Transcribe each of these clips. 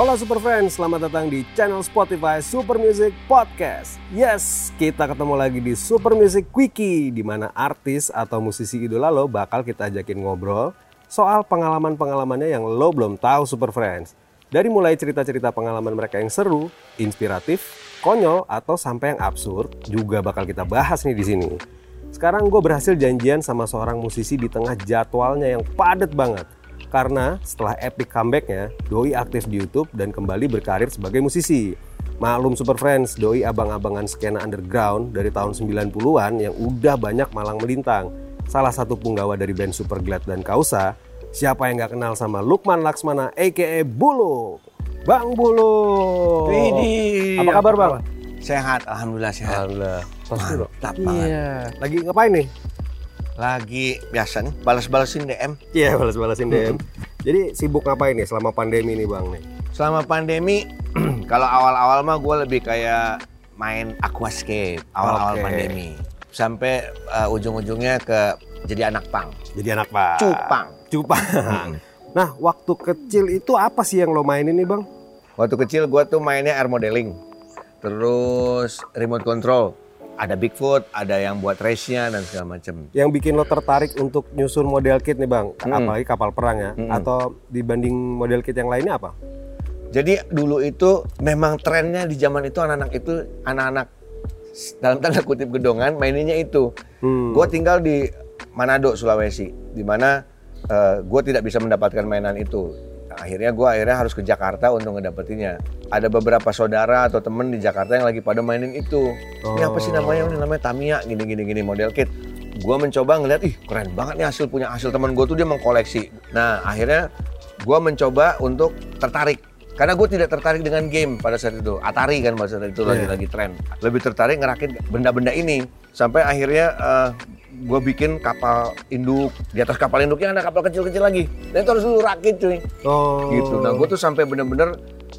Halo Super Friends, selamat datang di channel Spotify Super Music Podcast. Yes, kita ketemu lagi di Super Music Quickie, di mana artis atau musisi idola lo bakal kita ajakin ngobrol soal pengalaman-pengalamannya yang lo belum tahu Super Friends. Dari mulai cerita-cerita pengalaman mereka yang seru, inspiratif, konyol, atau sampai yang absurd, juga bakal kita bahas nih di sini. Sekarang gue berhasil janjian sama seorang musisi di tengah jadwalnya yang padat banget. Karena setelah epic comebacknya, Doi aktif di Youtube dan kembali berkarir sebagai musisi. Maklum Super Friends, Doi abang-abangan skena underground dari tahun 90-an yang udah banyak malang melintang. Salah satu punggawa dari band Superglad dan Kausa, siapa yang gak kenal sama Lukman Laksmana aka Bulu? Bang Bulu. Widih. Apa kabar Bang? Sehat, alhamdulillah sehat. Alhamdulillah. Pasti. Iya. Lagi ngapain nih? Lagi biasa nih, balas-balasin DM. Iya, balas-balasin DM. Jadi sibuk ngapain nih selama pandemi nih Bang nih? Selama pandemi, kalau awal-awal mah gue lebih kayak main aquascape awal-awal Oke. pandemi. Sampai uh, ujung-ujungnya ke jadi anak pang. Jadi anak Pak. Cupang. Cupang. Nah, waktu kecil itu apa sih yang lo mainin nih Bang? Waktu kecil gue tuh mainnya air modeling. Terus remote control. Ada Bigfoot, ada yang buat race-nya dan segala macem. Yang bikin lo tertarik untuk nyusun model kit nih Bang? Hmm. Apalagi kapal perang ya? Hmm. Atau dibanding model kit yang lainnya apa? Jadi dulu itu memang trennya di zaman itu anak-anak itu anak-anak dalam tanda kutip gedongan maininnya itu. Hmm. Gue tinggal di Manado Sulawesi, di mana gue tidak bisa mendapatkan mainan itu. Akhirnya gue akhirnya harus ke Jakarta untuk ngedapetinnya. Ada beberapa saudara atau temen di Jakarta yang lagi pada mainin itu. Ini apa sih namanya? Ini namanya Tamiya, gini gini gini model kit. Gue mencoba ngeliat, ih keren banget nih hasil punya hasil teman gue tuh dia mengkoleksi. Nah akhirnya gue mencoba untuk tertarik karena gue tidak tertarik dengan game pada saat itu. Atari kan pada saat itu lagi Iya. lagi tren. Lebih tertarik ngerakit benda-benda ini. Sampai akhirnya gue bikin kapal induk. Di atas kapal induknya ada kapal kecil-kecil lagi. Dan itu harus dulu rakit cuy. Oh. Gitu. Nah gue tuh sampai bener-bener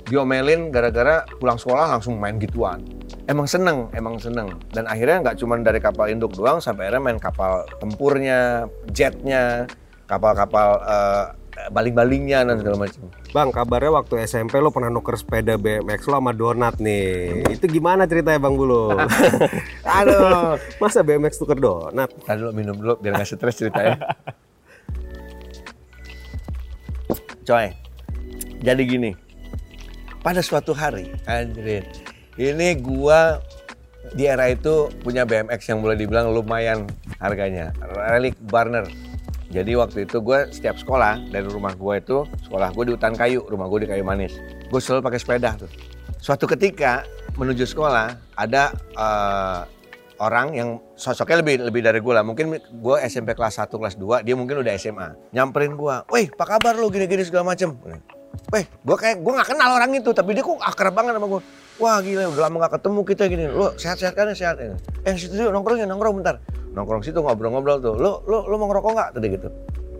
diomelin gara-gara pulang sekolah langsung main gituan. Emang seneng, emang seneng. Dan akhirnya nggak cuma dari kapal induk doang, sampai akhirnya main kapal tempurnya, jetnya, kapal-kapal eh, baling-balingnya dan segala macam. Bang, kabarnya waktu SMP lo pernah nuker sepeda BMX lo sama donat nih. Itu gimana ceritanya Bang Bulu? Aduh. Masa BMX tuker donat? Tadi dulu minum dulu biar nggak stres ceritanya. Coy, jadi gini. Pada suatu hari, anjir, ini gua di era itu punya BMX yang boleh dibilang lumayan harganya, Relic Barner. Jadi waktu itu gue setiap sekolah dari rumah gue itu sekolah gue di hutan kayu, rumah gue di kayu manis. Gue selalu pakai sepeda tuh. Suatu ketika menuju sekolah ada eh, orang yang sosoknya lebih lebih dari gue lah. Mungkin gue SMP kelas 1, kelas 2, dia mungkin udah SMA. Nyamperin gue, weh apa kabar lu gini-gini segala macem. Weh, gue kayak gue nggak kenal orang itu, tapi dia kok akrab banget sama gue. Wah gila, udah lama gak ketemu kita gini. Lu sehat-sehat kan sehat. Eh situ yuk nongkrong ya nongkrong bentar. Nongkrong situ ngobrol-ngobrol tuh. Lu lu lu mau ngerokok nggak tadi gitu?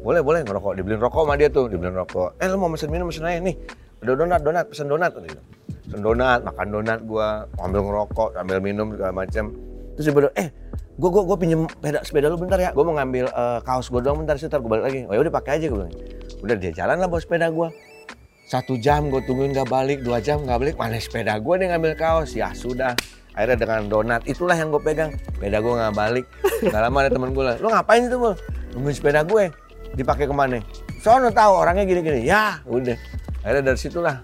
Boleh boleh ngerokok. Dibeliin rokok sama dia tuh, dibeliin rokok. Eh lu mau pesen minum pesen aja nih. Ada donat donat pesen donat tadi gitu. Pesen donat, makan donat gua, ambil ngerokok, ambil minum segala macam. Terus dia eh gua gua gua pinjem sepeda sepeda lu bentar ya. Gua mau ngambil eh, kaos gua doang bentar sebentar gua balik lagi. Oh ya udah pakai aja gua bilang. Udah dia jalan lah bawa sepeda gua. Satu jam gue tungguin gak balik, dua jam gak balik, mana sepeda gue nih ngambil kaos. Ya sudah, akhirnya dengan donat, itulah yang gue pegang. Sepeda gue gak balik. Gak lama ada temen gue lah, lo ngapain itu bol? Nungguin sepeda gue, dipakai ke mana? Soalnya tahu orangnya gini-gini, ya udah. Akhirnya dari situlah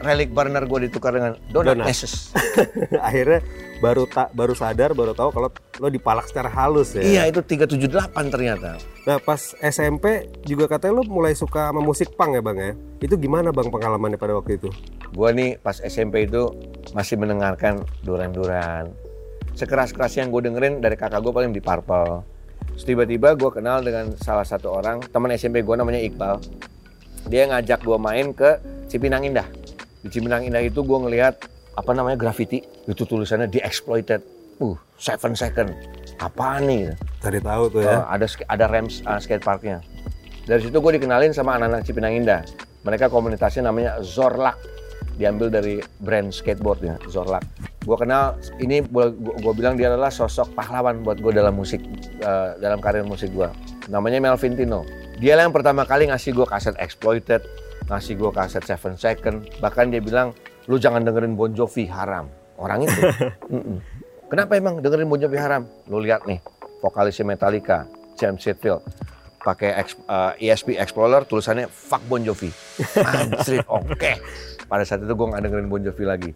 relic burner gue ditukar dengan donat, Donat. Meses. Akhirnya baru tak baru sadar, baru tahu kalau lo dipalak secara halus ya. Iya itu 378 ternyata. Nah pas SMP juga katanya lo mulai suka sama musik punk ya bang ya? Itu gimana bang pengalamannya pada waktu itu? Gue nih pas SMP itu masih mendengarkan duran-duran. Sekeras-keras yang gue dengerin dari kakak gue paling di Purple. Tiba-tiba gue kenal dengan salah satu orang, teman SMP gue namanya Iqbal. Dia ngajak gue main ke Cipinang Indah. Di Cipinang Indah itu gue ngelihat apa namanya graffiti. Itu tulisannya di exploited. Uh, seven second. Apaan nih? Cari tahu tuh Oh, ya. ada sk- ada Rams uh, skate parknya. Dari situ gue dikenalin sama anak-anak Cipinang Indah. Mereka komunitasnya namanya Zorlak. Diambil dari brand skateboardnya, Zorlak. Gue kenal, ini gue bilang dia adalah sosok pahlawan buat gue dalam musik, uh, dalam karir musik gue. Namanya Melvin Tino. Dia yang pertama kali ngasih gue kaset exploited, ngasih gue kaset Seven Second. Bahkan dia bilang, lu jangan dengerin Bon Jovi haram. Orang itu. Kenapa emang dengerin Bon Jovi haram? Lu lihat nih, vokalisnya Metallica, James Hetfield pakai ex- eh, ESP Explorer tulisannya fuck Bon Jovi. Anjir, oke. Pada saat itu gue nggak dengerin Bon Jovi lagi.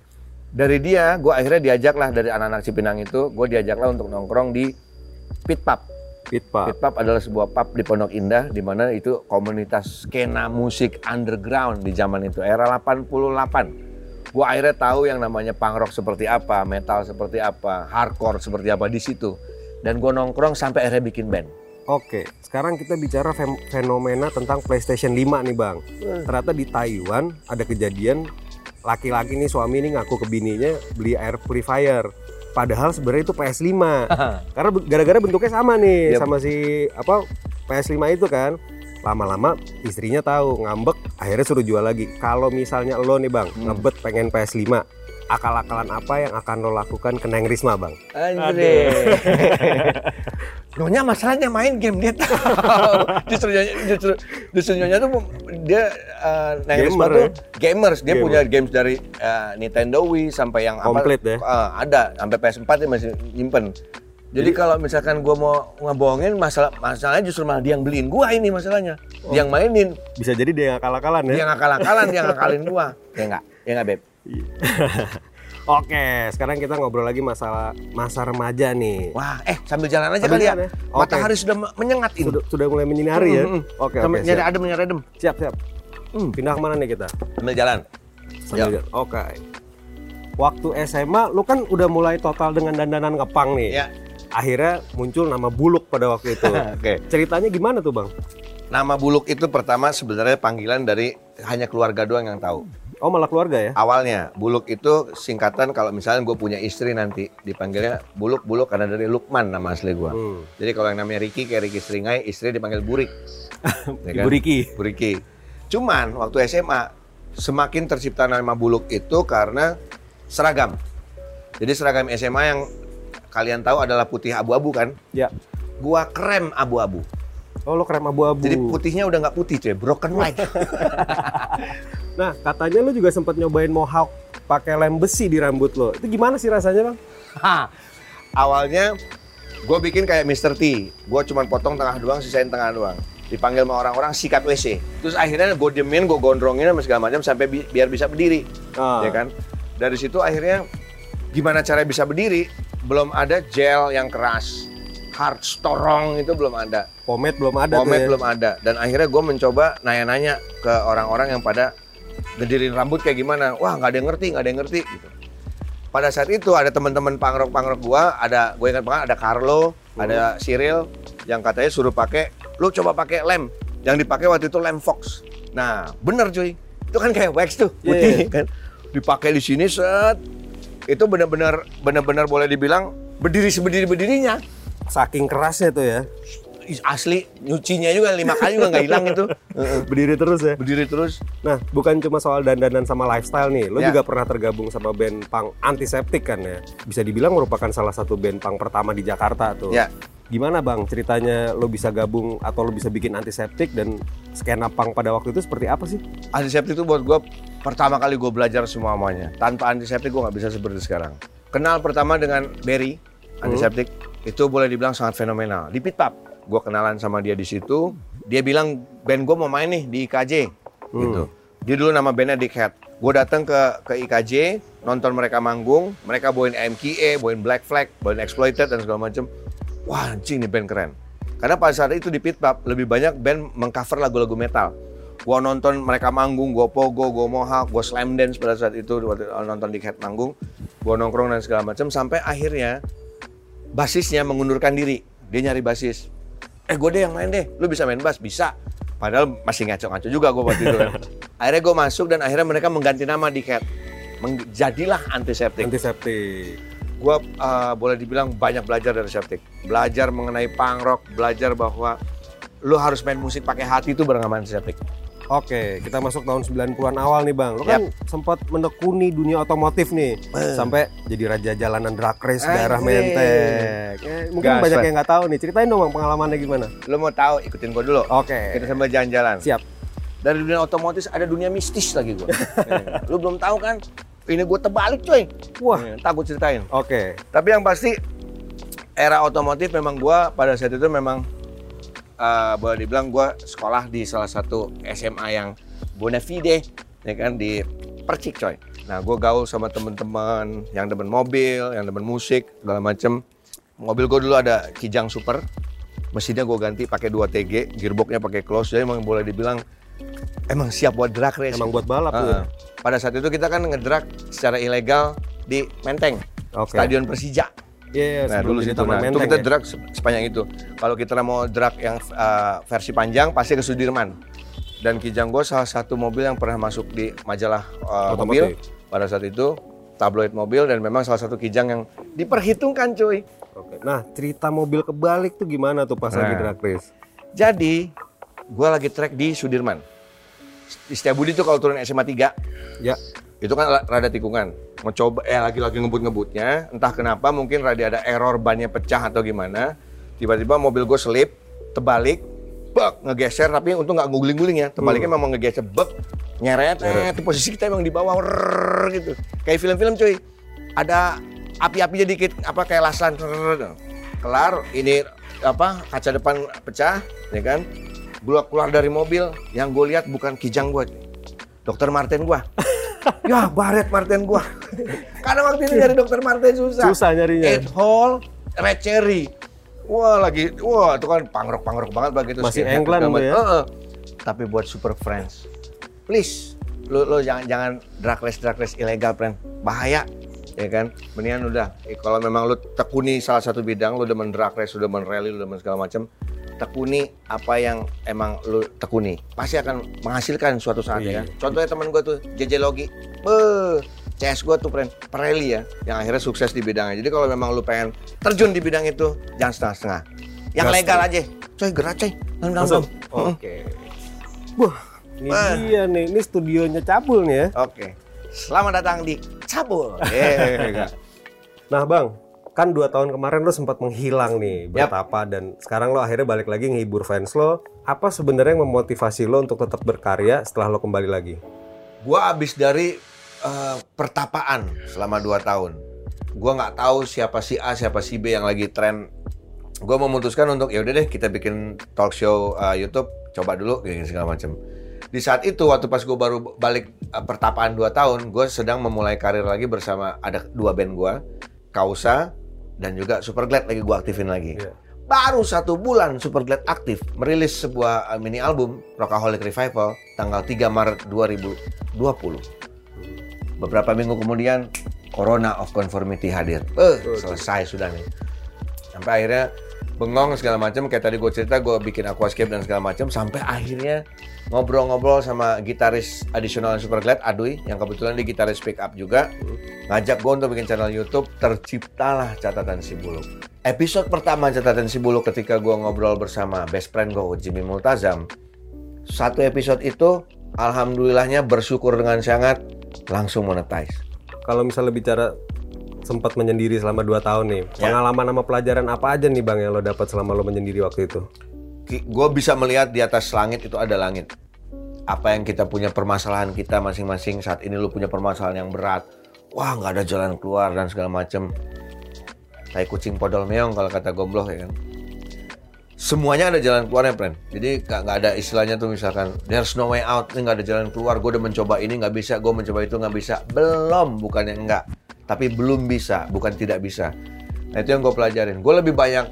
Dari dia, gue akhirnya diajak lah dari anak-anak Cipinang itu, gue diajak lah untuk nongkrong di Pit Pub. Pit Pub. Adalah sebuah pub di Pondok Indah di mana itu komunitas skena musik underground di zaman itu era 88. Gua akhirnya tahu yang namanya punk rock seperti apa, metal seperti apa, hardcore seperti apa di situ. Dan gua nongkrong sampai akhirnya bikin band. Oke, sekarang kita bicara fenomena tentang PlayStation 5 nih Bang. Ternyata di Taiwan ada kejadian laki-laki nih suami ini ngaku ke bininya beli air purifier. Padahal sebenarnya itu PS5. Karena gara-gara bentuknya sama nih Yep. sama si apa PS5 itu kan. Lama-lama istrinya tahu ngambek, akhirnya suruh jual lagi. Kalau misalnya lo nih Bang, Hmm. ngebet pengen PS5, akal-akalan apa yang akan lo lakukan ke Neng Risma Bang? Andre. Nyonya masalahnya main game dia tahu. justru nyonya justru, justru nyonya tuh dia uh, Risma Gamer tuh gamers. Dia Gamer. punya games dari uh, Nintendo Wii sampai yang apa- Komplit ya? Uh, ada sampai PS4 dia masih nyimpen. Jadi kalau misalkan gua mau ngebohongin masalah masalahnya justru malah dia yang beliin gua ini masalahnya. Dia yang mainin, Bisa jadi dia yang akal-akalan ya? dia yang akal-akalan, dia yang ngakalin gua. Ya enggak? Ya enggak, Beb? Oke, sekarang kita ngobrol lagi masalah masa remaja nih. Wah, eh sambil jalan aja Sambil kali ya. ya? Matahari sudah me- menyengat ini. Sudah, sudah mulai menyinari ya? Hmm, hmm. Oke, oke. Sambil nyari adem, nyari adem. siap, siap. Hmm. Pindah ke mana nih kita? Sambil jalan. Sambil jalan. Oke. Waktu SMA, lu kan udah mulai total dengan dandanan ngepang nih. Ya. Akhirnya muncul nama Buluk pada waktu itu. Oke. Ceritanya gimana tuh bang? Nama Buluk itu pertama sebenarnya panggilan dari hanya keluarga doang yang tahu. Oh malah keluarga ya? Awalnya Buluk itu singkatan kalau misalnya gue punya istri nanti dipanggilnya Buluk Buluk karena dari Lukman nama asli gue. Hmm. Jadi kalau yang namanya Riki kayak Riki Seringai, istri dipanggil Burik. Ya kan? Ibu Riki. Buriki. Cuman waktu SMA semakin tercipta nama Buluk itu karena seragam. Jadi seragam SMA yang kalian tahu adalah putih abu-abu kan? Ya. Gua krem abu-abu. Oh lo krem abu-abu. Jadi putihnya udah nggak putih cuy, broken white. Nah katanya lu juga sempat nyobain mohawk pakai lem besi di rambut lo. Itu gimana sih rasanya bang? Ha. Awalnya gue bikin kayak Mr. T. Gue cuma potong tengah doang, sisain tengah doang. Dipanggil sama orang-orang sikat WC. Terus akhirnya gue diemin, gue gondrongin sama segala macam sampai bi- biar bisa berdiri. Ah. ya kan? Dari situ akhirnya gimana cara bisa berdiri? Belum ada gel yang keras, hard storong itu belum ada, Pomade belum ada pomade ya? belum ada. Dan akhirnya gue mencoba nanya-nanya ke orang-orang yang pada ngedirin rambut kayak gimana. Wah nggak ada yang ngerti, nggak ada yang ngerti. Gitu. Pada saat itu ada teman-teman pangrok pangrok gue, ada gue ingat banget ada Carlo, ada Cyril yang katanya suruh pakai, lu coba pakai lem. Yang dipakai waktu itu lem Fox. Nah bener cuy, itu kan kayak wax tuh Iya, putih iya. kan. Dipakai di sini set, itu benar-benar benar-benar boleh dibilang berdiri seberdiri berdirinya. Saking kerasnya tuh ya. Asli nyucinya juga lima kali juga nggak hilang itu. Berdiri terus ya. Berdiri terus. Nah, bukan cuma soal dandanan sama lifestyle nih. Lo Ya. juga pernah tergabung sama band punk antiseptik kan ya? Bisa dibilang merupakan salah satu band punk pertama di Jakarta tuh. Ya. Gimana bang ceritanya lo bisa gabung atau lo bisa bikin antiseptik dan skena punk pada waktu itu seperti apa sih? Antiseptik itu buat gue pertama kali gue belajar semuanya. Tanpa antiseptik gue nggak bisa seperti sekarang. Kenal pertama dengan Berry antiseptik itu boleh dibilang sangat fenomenal di Pit Pub. Gue kenalan sama dia di situ. Dia bilang band gue mau main nih di IKJ gitu. Dia dulu nama bandnya Dick Head. Gue datang ke ke IKJ nonton mereka manggung. Mereka bawain AMKE, bawain Black Flag, bawain Exploited dan segala macam. Wah anjing nih band keren. Karena pada saat itu di Pit Pub lebih banyak band mengcover lagu-lagu metal. Gua nonton mereka manggung, gua pogo, gua mohawk, gua slam dance pada saat itu waktu nonton di Head manggung. Gua nongkrong dan segala macam sampai akhirnya basisnya mengundurkan diri. Dia nyari basis. Eh gue deh yang main deh, lu bisa main bass? Bisa. Padahal masih ngaco-ngaco juga gue waktu itu kan. akhirnya gue masuk dan akhirnya mereka mengganti nama di Cat. Meng- jadilah antiseptik. Antiseptik. Gue uh, boleh dibilang banyak belajar dari septik. Belajar mengenai punk rock, belajar bahwa lu harus main musik pakai hati itu bareng sama antiseptik. Oke, kita masuk tahun 90-an awal nih bang. Lo kan sempat menekuni dunia otomotif nih, Eh. sampai jadi raja jalanan drag race Anjing. daerah Menteng. Eh, mungkin Gas, banyak yang nggak tahu nih. Ceritain dong bang pengalamannya gimana? Lu mau tahu ikutin gue dulu. Oke, Kita sambil jalan-jalan. siap. Dari dunia otomotif ada dunia mistis lagi gue. lu belum tahu kan? Ini gue terbalik coy. Wah. Eh, Tak gue ceritain. Oke. Tapi yang pasti era otomotif memang gua pada saat itu memang eh, boleh dibilang gua sekolah di salah satu SMA yang Bonafide ya kan di Percik coy. Nah gue gaul sama temen-temen yang demen mobil, yang demen musik segala macem. Mobil gue dulu ada Kijang Super, mesinnya gue ganti pakai 2 TG, gearboxnya pakai close, jadi emang boleh dibilang emang siap buat drag race. Emang buat balap tuh. Heeh. Pada saat itu kita kan ngedrag secara ilegal di Menteng, Oke. Stadion Persija. Iya, iya, Nah dulu situ, nah, itu Menteng kita ya. drag se- sepanjang itu. Kalau kita mau drag yang uh, versi panjang, pasti ke Sudirman. Dan Kijang gue salah satu mobil yang pernah masuk di majalah uh, mobil pada saat itu tabloid mobil dan memang salah satu Kijang yang diperhitungkan cuy. Oke. Nah, cerita mobil kebalik tuh gimana tuh pas lagi Nah. drag race? Jadi gue lagi track di Sudirman. Di Setiabudi tuh kalau turun SMA 3 Ya. itu kan rada tikungan mau coba eh lagi-lagi ngebut-ngebutnya. Entah kenapa mungkin rada ada error bannya pecah atau gimana. Tiba-tiba mobil gue selip terbalik bek ngegeser. Tapi untung nggak guling-guling ya. Terbaliknya memang ngegeser bek nyeret eh, itu posisi kita emang di bawah rrrr, gitu. Kayak film-film cuy. Ada api-apinya dikit apa kayak lasan kelar ini apa kaca depan pecah ya kan? Gue keluar dari mobil yang gue lihat bukan kijang gue dokter Martin gua ya baret Martin gua karena waktu itu nyari dokter Martin susah Susah nyarinya. eight hole red cherry wah lagi wah itu kan pangrok pangrok banget begitu Masih England ya? macam. Heeh. tapi buat super friends please lo lo jangan jangan drag race drag race ilegal friend bahaya ya kan mendingan udah eh, kalau memang lo tekuni salah satu bidang lo demen drag race demen rally lo demen segala macam tekuni apa yang emang lo tekuni. Pasti akan menghasilkan suatu saat Iya. ya kan? Contohnya teman gue tuh JJ Logi. Beuh, CS gue tuh friend pereli ya yang akhirnya sukses di bidangnya. Jadi kalau memang lu pengen terjun di bidang itu jangan setengah-setengah. Yang legal aja. Coy gerak coy. Oke. Wah, ini Wah. dia nih. Ini studionya cabul nih ya. oke. Selamat datang di Cabul. Eh, Nah, Bang, kan dua tahun kemarin lo sempat menghilang nih bertapa dan sekarang lo akhirnya balik lagi ngehibur fans lo. Apa sebenarnya yang memotivasi lo untuk tetap berkarya setelah lo kembali lagi? gua abis dari eh, pertapaan selama 2 tahun. Gua nggak tahu siapa si A, siapa si B yang lagi tren. Gua memutuskan untuk ya udah deh kita bikin talk show eh, YouTube, coba dulu kayak segala macam. Di saat itu waktu pas gue baru balik eh, pertapaan 2 tahun, gue sedang memulai karir lagi bersama ada dua band gua, Kausa dan juga Superglad lagi gua aktifin lagi. Iya. Baru satu bulan Superglad aktif merilis sebuah uh, mini album Rockaholic Revival tanggal 3 Maret 2020. Beberapa minggu kemudian Corona of Conformity hadir. Eh, selesai sudah nih. Sampai akhirnya bengong segala macam kayak tadi gue cerita gue bikin aquascape dan segala macam sampai akhirnya ngobrol-ngobrol sama gitaris additional Superglad Adui yang kebetulan dia gitaris pick up juga. Ngajak gue untuk bikin channel YouTube terciptalah catatan si buluk. Episode pertama catatan si buluk ketika gue ngobrol bersama best friend gue Jimmy Multazam. Satu episode itu alhamdulillahnya bersyukur dengan sangat langsung monetize. Kalau misalnya bicara sempat menyendiri selama dua tahun nih, Ya. pengalaman sama pelajaran apa aja nih Bang yang lo dapat selama lo menyendiri waktu itu? gue bisa melihat di atas langit itu ada langit. Apa yang kita punya permasalahan kita masing-masing saat ini lu punya permasalahan yang berat. Wah nggak ada jalan keluar dan segala macem. Kayak kucing podol meong kalau kata gombloh ya kan. Semuanya ada jalan keluarnya, friend. Jadi nggak nggak ada istilahnya tuh misalkan there's no way out, ini nggak ada jalan keluar. Gue udah mencoba ini nggak bisa, gue mencoba itu nggak bisa. Belum, bukannya enggak, tapi belum bisa, bukan tidak bisa. Nah itu yang gue pelajarin. Gue lebih banyak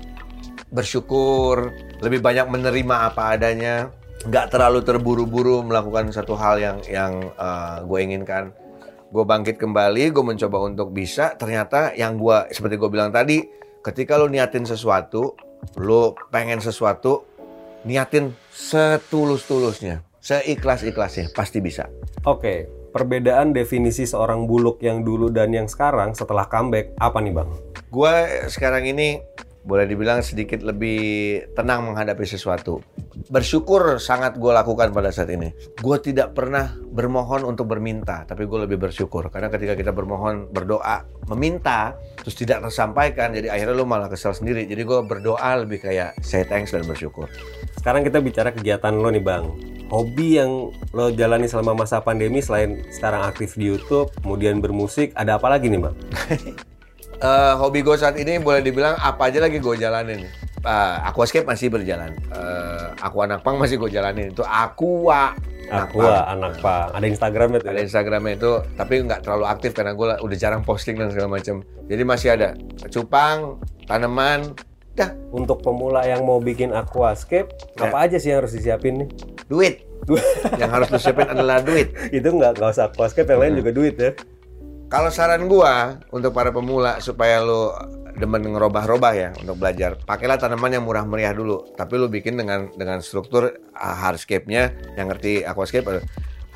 bersyukur, lebih banyak menerima apa adanya, nggak terlalu terburu-buru melakukan satu hal yang yang gue inginkan. Gue bangkit kembali, gue mencoba untuk bisa. Ternyata yang gue seperti gue bilang tadi, ketika lo niatin sesuatu, lo pengen sesuatu, niatin setulus-tulusnya, seikhlas-ikhlasnya, pasti bisa. Oke, perbedaan definisi seorang buluk yang dulu dan yang sekarang setelah comeback apa nih Bang? Gue sekarang ini boleh dibilang sedikit lebih tenang menghadapi sesuatu. Bersyukur sangat gue lakukan pada saat ini. Gue tidak pernah bermohon untuk berminta, tapi gue lebih bersyukur. Karena ketika kita bermohon, berdoa, meminta, terus tidak tersampaikan, jadi akhirnya lu malah kesel sendiri. Jadi gue berdoa lebih kayak say thanks dan bersyukur. Sekarang kita bicara kegiatan lo nih Bang. Hobi yang lo jalani selama masa pandemi selain sekarang aktif di YouTube, kemudian bermusik, ada apa lagi nih bang? Eh, hobi gue saat ini boleh dibilang apa aja lagi gue jalanin. Uh, aquascape masih berjalan. Uh, aku anak pang masih gue jalanin. Itu aqua. Aku anak pang. Ada Instagramnya tuh. Ada Instagramnya itu, tapi nggak terlalu aktif karena gue udah jarang posting dan segala macam. Jadi masih ada cupang, tanaman, dah Untuk pemula yang mau bikin aquascape, Ya. apa aja sih yang harus disiapin nih? duit. yang harus lu siapin adalah duit. Itu nggak nggak usah aquascape, yang lain juga duit ya. Kalau saran gua untuk para pemula supaya lu demen ngerobah-robah ya untuk belajar, pakailah tanaman yang murah meriah dulu. Tapi lu bikin dengan dengan struktur uh, hardscape-nya yang ngerti aquascape uh,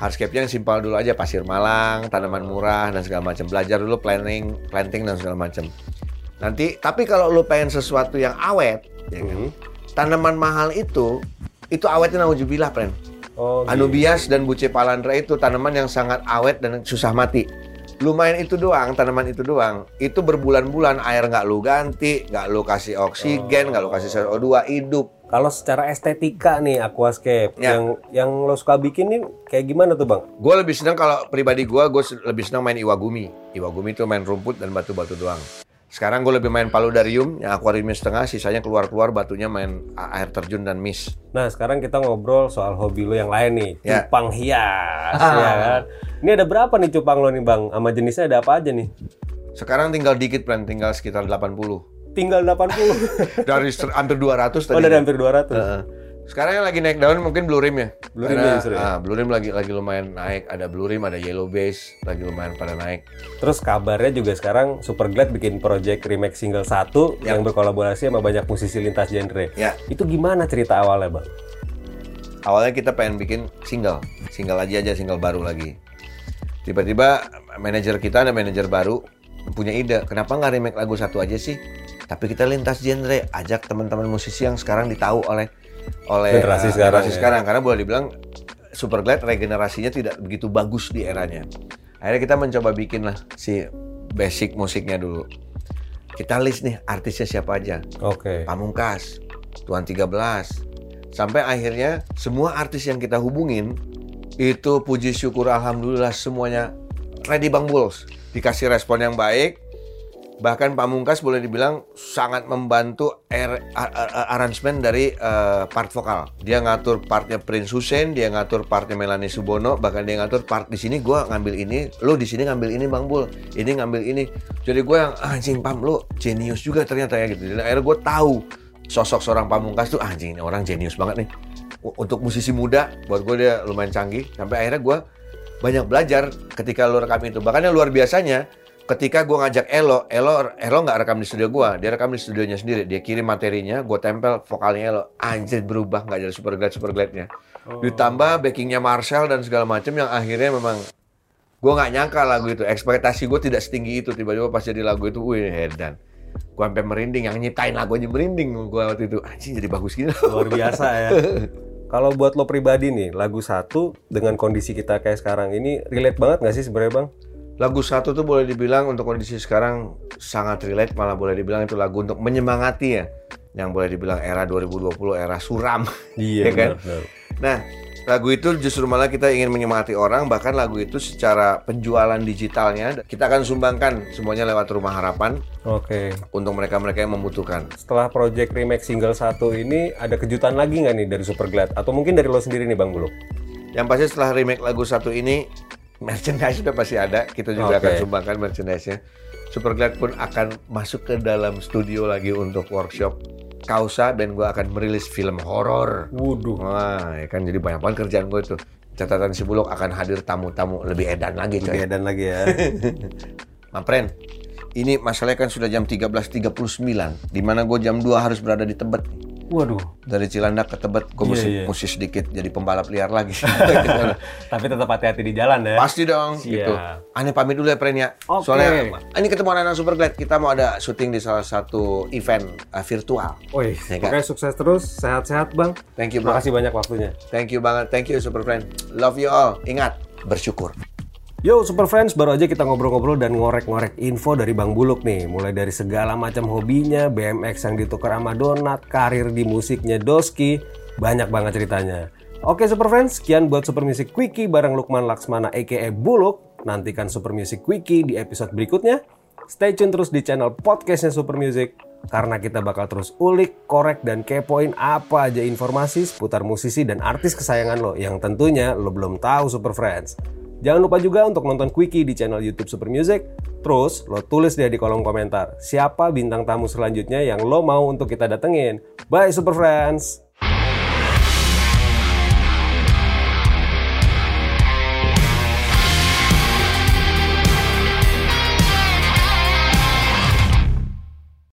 hardscape-nya yang simpel dulu aja pasir malang, tanaman murah dan segala macam. Belajar dulu planting, planting dan segala macam. Nanti tapi kalau lu pengen sesuatu yang awet, ya kan? Mhm. Tanaman mahal itu itu awetnya naujubillah, friend. Oh, Anubias dan Buce Palandra itu tanaman yang sangat awet dan susah mati. Lumayan itu doang, tanaman itu doang. Itu berbulan-bulan air nggak lu ganti, nggak lu kasih oksigen, nggak lu kasih CO2 hidup. Kalau secara estetika nih aquascape Ya. yang yang lo suka bikin nih kayak gimana tuh bang? Gue lebih senang kalau pribadi gue, gue lebih senang main iwagumi. Iwagumi itu main rumput dan batu-batu doang. Sekarang gue lebih main paludarium, yang akuariumnya setengah, sisanya keluar-keluar batunya main air terjun dan mist. Nah sekarang kita ngobrol soal hobi lo yang lain nih, Ya. cupang hias, Ah. ya kan? Ini ada berapa nih cupang lo nih bang? Sama jenisnya ada apa aja nih? Sekarang tinggal dikit plan, tinggal sekitar 80. Tinggal 80. Dari hampir 200 tadi. oh dari hampir 200. Heeh. Sekarang yang lagi naik daun mungkin blue rim ya. Blue rim ya justru ah, blue rim lagi lagi lumayan naik. Ada blue rim, ada yellow base lagi lumayan pada naik. Terus kabarnya juga sekarang Superglad bikin project remake single satu Ya. yang berkolaborasi sama banyak musisi lintas genre. Ya, Itu gimana cerita awalnya bang? awalnya kita pengen bikin single, single aja aja single baru lagi. Tiba-tiba manajer kita ada manajer baru punya ide, kenapa nggak remake lagu satu aja sih? Tapi kita lintas genre, ajak teman-teman musisi yang sekarang ditahu oleh oleh Generasi sekarang, generasi ya. sekarang. karena boleh dibilang Superglad regenerasinya tidak begitu bagus di eranya. Akhirnya kita mencoba bikin lah si basic musiknya dulu. Kita list nih artisnya siapa aja. Oke. Pamungkas, Tuan 13. Sampai akhirnya semua artis yang kita hubungin itu puji syukur alhamdulillah semuanya ready Bang Bulls. Dikasih respon yang baik. Bahkan Pamungkas boleh dibilang sangat membantu er- a- a- arrangement dari eh, part vokal. Dia ngatur partnya Prince Hussein, dia ngatur partnya Melanie Subono, bahkan dia ngatur part di sini gua ngambil ini, lu di sini ngambil ini Bang Bul, ini ngambil ini. Jadi gue yang "Ah, anjing Pam lu jenius juga ternyata ya gitu. Dan akhirnya gue tahu sosok seorang Pamungkas tuh "Ah, anjing ini orang jenius banget nih. Untuk musisi muda buat gue dia lumayan canggih. Sampai akhirnya gue banyak belajar ketika lu rekam itu. Bahkan yang luar biasanya ketika gue ngajak Elo, Elo Elo nggak rekam di studio gue, dia rekam di studionya sendiri. Dia kirim materinya, gue tempel vokalnya Elo. Anjir berubah nggak jadi super glad super gladnya. Ditambah backingnya Marcel dan segala macam yang akhirnya memang gue nggak nyangka lagu itu. Ekspektasi gue tidak setinggi itu. Tiba-tiba pas jadi lagu itu, wih hedan. Gue sampai merinding, yang nyiptain lagu aja merinding gue waktu itu. Anjing jadi bagus gini. Luar biasa ya. Kalau buat lo pribadi nih, lagu satu dengan kondisi kita kayak sekarang ini relate banget nggak sih sebenarnya bang? Lagu satu tuh boleh dibilang untuk kondisi sekarang sangat relate, malah boleh dibilang itu lagu untuk menyemangati ya. Yang boleh dibilang era 2020, era suram. Iya Ya kan? benar. Nah, lagu itu justru malah kita ingin menyemangati orang, bahkan lagu itu secara penjualan digitalnya kita akan sumbangkan semuanya lewat Rumah Harapan Oke. untuk mereka-mereka yang membutuhkan. Setelah project remake single satu ini ada kejutan lagi nggak nih dari Superglad? Atau mungkin dari lo sendiri nih bang Buluk? Yang pasti setelah remake lagu satu ini, merchandise sudah pasti ada. Kita juga Oke. akan sumbangkan merchandise-nya. Superglad pun akan masuk ke dalam studio lagi untuk workshop. Kausa dan gue akan merilis film horor. Waduh. Wah, ya kan jadi banyak banget kerjaan gue itu. Catatan si Bulog akan hadir tamu-tamu lebih edan lagi coy. Lebih edan lagi ya. Mapren, ini masalahnya kan sudah jam 13.39. Di mana gue jam 2 harus berada di Tebet. Waduh. Dari Cilandak ke Tebet, gue Iya, mesti, mesti sedikit jadi pembalap liar lagi. Tapi tetap hati-hati di jalan ya. Pasti dong, Siap. gitu. Aneh pamit dulu ya, Pren ya. Oke. Soalnya ini ketemu anak-anak Superglad, kita mau ada syuting di salah satu event uh, virtual. Wih, Ya kan? pokoknya sukses terus, sehat-sehat bang. Thank you, bro. Makasih banyak waktunya. Thank you banget. Thank you, Super Friend. Love you all. Ingat, bersyukur. Yo Super Friends, baru aja kita ngobrol-ngobrol dan ngorek-ngorek info dari Bang Buluk nih. Mulai dari segala macam hobinya, BMX yang ditukar sama donat, karir di musiknya Doski, banyak banget ceritanya. Oke Super Friends, sekian buat Super Music Quickie bareng Lukman Laksmana aka Buluk. Nantikan Super Music Quickie di episode berikutnya. Stay tune terus di channel podcastnya Super Music karena kita bakal terus ulik, korek, dan kepoin apa aja informasi seputar musisi dan artis kesayangan lo yang tentunya lo belum tahu Super Friends. Jangan lupa juga untuk nonton Quickie di channel YouTube Super Music. Terus lo tulis dia di kolom komentar siapa bintang tamu selanjutnya yang lo mau untuk kita datengin. Bye Super Friends!